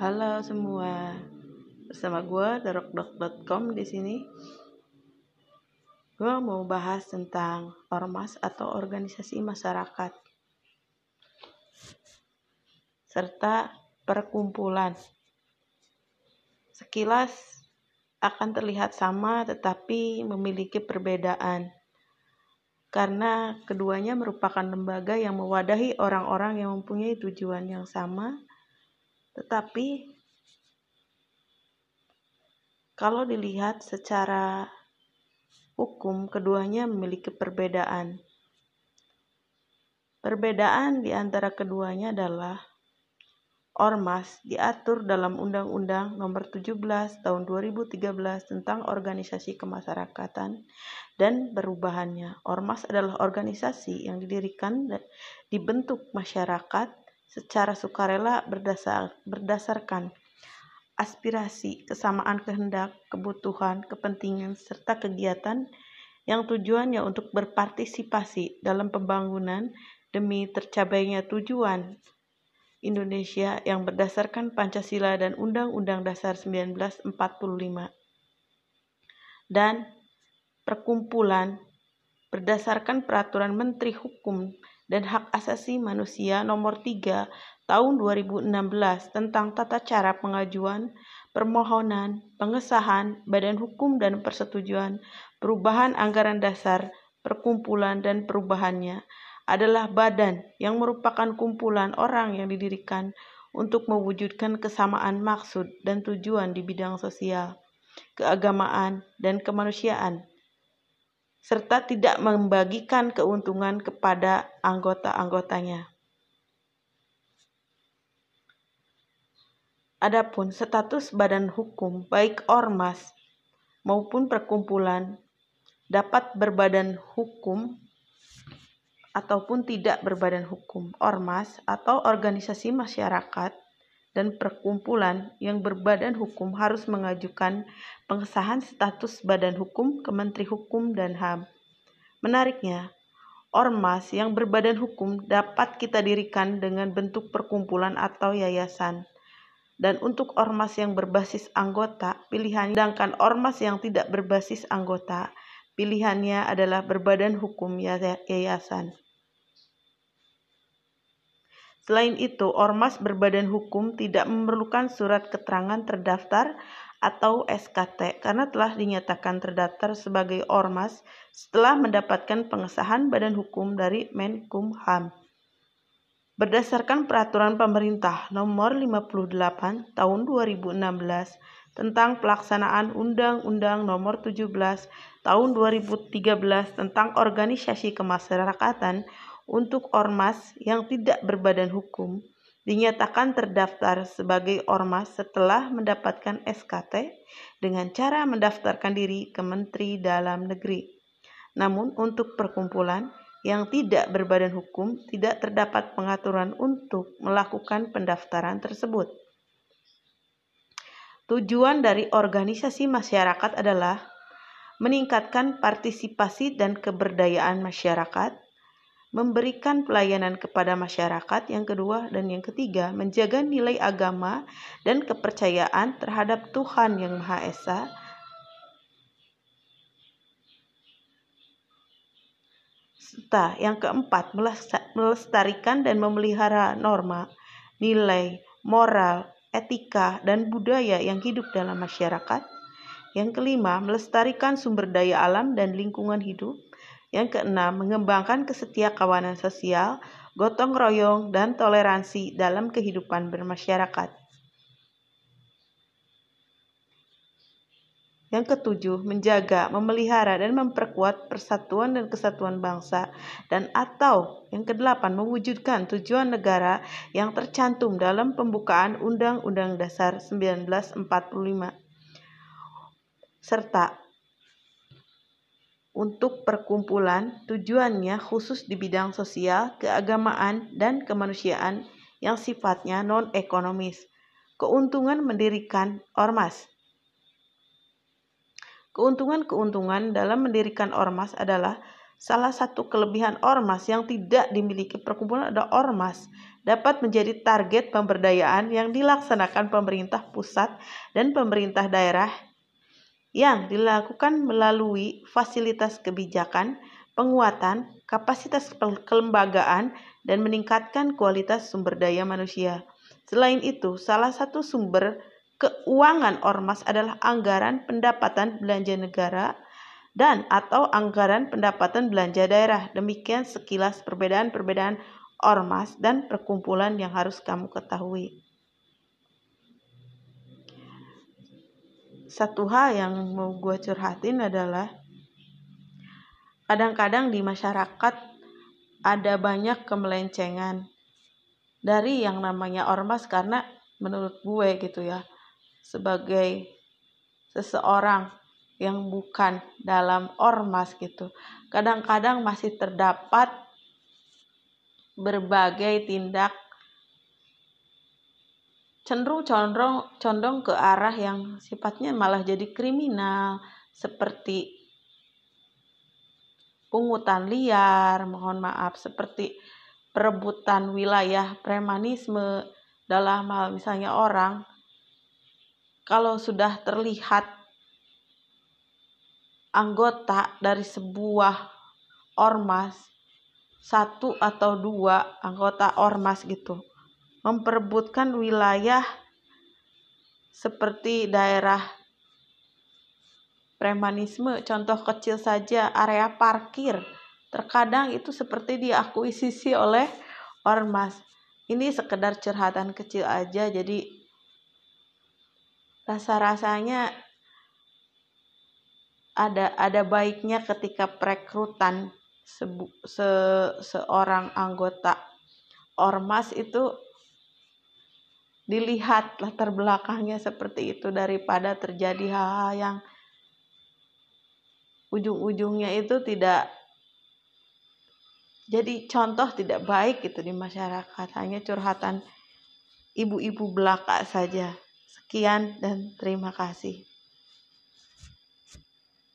Halo semua, bersama gue darokdok.com di sini. Gue mau bahas tentang ormas atau organisasi masyarakat serta perkumpulan. Sekilas akan terlihat sama tetapi memiliki perbedaan karena keduanya merupakan lembaga yang mewadahi orang-orang yang mempunyai tujuan yang sama, tetapi kalau dilihat secara hukum, keduanya memiliki perbedaan. Perbedaan di antara keduanya adalah Ormas diatur dalam Undang-Undang Nomor 17 Tahun 2013 tentang Organisasi Kemasyarakatan dan Perubahannya. Ormas adalah organisasi yang didirikan dan dibentuk masyarakat secara sukarela berdasar, berdasarkan aspirasi, kesamaan kehendak, kebutuhan, kepentingan, serta kegiatan yang tujuannya untuk berpartisipasi dalam pembangunan demi tercapainya tujuan Indonesia yang berdasarkan Pancasila dan Undang-Undang Dasar 1945 dan perkumpulan berdasarkan Peraturan Menteri Hukum dan Hak Asasi Manusia Nomor 3 Tahun 2016 tentang tata cara pengajuan permohonan pengesahan Badan Hukum dan Persetujuan perubahan anggaran dasar perkumpulan dan perubahannya adalah badan yang merupakan kumpulan orang yang didirikan untuk mewujudkan kesamaan maksud dan tujuan di bidang sosial, keagamaan, dan kemanusiaan, serta tidak membagikan keuntungan kepada anggota-anggotanya. Adapun status badan hukum, baik ormas maupun perkumpulan, dapat berbadan hukum ataupun tidak berbadan hukum, ormas atau organisasi masyarakat dan perkumpulan yang berbadan hukum harus mengajukan pengesahan status badan hukum ke Menteri Hukum dan HAM. Menariknya, ormas yang berbadan hukum dapat kita dirikan dengan bentuk perkumpulan atau yayasan. Dan untuk ormas yang berbasis anggota, pilihan sedangkan ormas yang tidak berbasis anggota, pilihannya adalah berbadan hukum yayasan. Selain itu, ormas berbadan hukum tidak memerlukan surat keterangan terdaftar atau SKT karena telah dinyatakan terdaftar sebagai ormas setelah mendapatkan pengesahan badan hukum dari Menkumham. Berdasarkan peraturan pemerintah nomor 58 tahun 2016 tentang pelaksanaan Undang-Undang nomor 17 tahun 2013 tentang organisasi kemasyarakatan untuk ormas yang tidak berbadan hukum dinyatakan terdaftar sebagai ormas setelah mendapatkan SKT dengan cara mendaftarkan diri ke Menteri Dalam Negeri. Namun untuk perkumpulan yang tidak berbadan hukum tidak terdapat pengaturan untuk melakukan pendaftaran tersebut. Tujuan dari organisasi masyarakat adalah meningkatkan partisipasi dan keberdayaan masyarakat, memberikan pelayanan kepada masyarakat, yang kedua dan yang ketiga, menjaga nilai agama dan kepercayaan terhadap Tuhan yang Maha Esa. Serta yang keempat, melestarikan dan memelihara norma, nilai, moral, etika, dan budaya yang hidup dalam masyarakat. Yang kelima, melestarikan sumber daya alam dan lingkungan hidup. Yang keenam, mengembangkan kesetiakawanan sosial, gotong royong, dan toleransi dalam kehidupan bermasyarakat. Yang ketujuh, menjaga, memelihara, dan memperkuat persatuan dan kesatuan bangsa. Dan atau yang kedelapan, mewujudkan tujuan negara yang tercantum dalam pembukaan Undang-Undang Dasar 1945. Serta untuk perkumpulan tujuannya khusus di bidang sosial, keagamaan, dan kemanusiaan yang sifatnya non-ekonomis. Keuntungan mendirikan ormas Keuntungan-keuntungan dalam mendirikan ormas adalah salah satu kelebihan ormas yang tidak dimiliki perkumpulan ada ormas dapat menjadi target pemberdayaan yang dilaksanakan pemerintah pusat dan pemerintah daerah yang dilakukan melalui fasilitas kebijakan, penguatan, kapasitas kelembagaan, dan meningkatkan kualitas sumber daya manusia. Selain itu, salah satu sumber keuangan ormas adalah anggaran pendapatan belanja negara dan atau anggaran pendapatan belanja daerah. Demikian sekilas perbedaan-perbedaan ormas dan perkumpulan yang harus kamu ketahui. Satu hal yang mau gue curhatin adalah kadang-kadang di masyarakat ada banyak kemelencengan dari yang namanya ormas karena menurut gue gitu ya sebagai seseorang yang bukan dalam ormas gitu. Kadang-kadang masih terdapat berbagai tindak cenderung condong condong ke arah yang sifatnya malah jadi kriminal seperti pungutan liar, mohon maaf, seperti perebutan wilayah premanisme dalam hal misalnya orang. Kalau sudah terlihat anggota dari sebuah ormas satu atau dua anggota ormas gitu memperebutkan wilayah seperti daerah premanisme. Contoh kecil saja area parkir. Terkadang itu seperti diakuisisi oleh ormas. Ini sekedar curhatan kecil aja jadi rasa-rasanya ada ada baiknya ketika perekrutan sebu, se, seorang anggota ormas itu dilihat latar belakangnya seperti itu daripada terjadi hal-hal yang ujung-ujungnya itu tidak jadi contoh tidak baik gitu di masyarakat hanya curhatan ibu-ibu belaka saja Sekian dan terima kasih.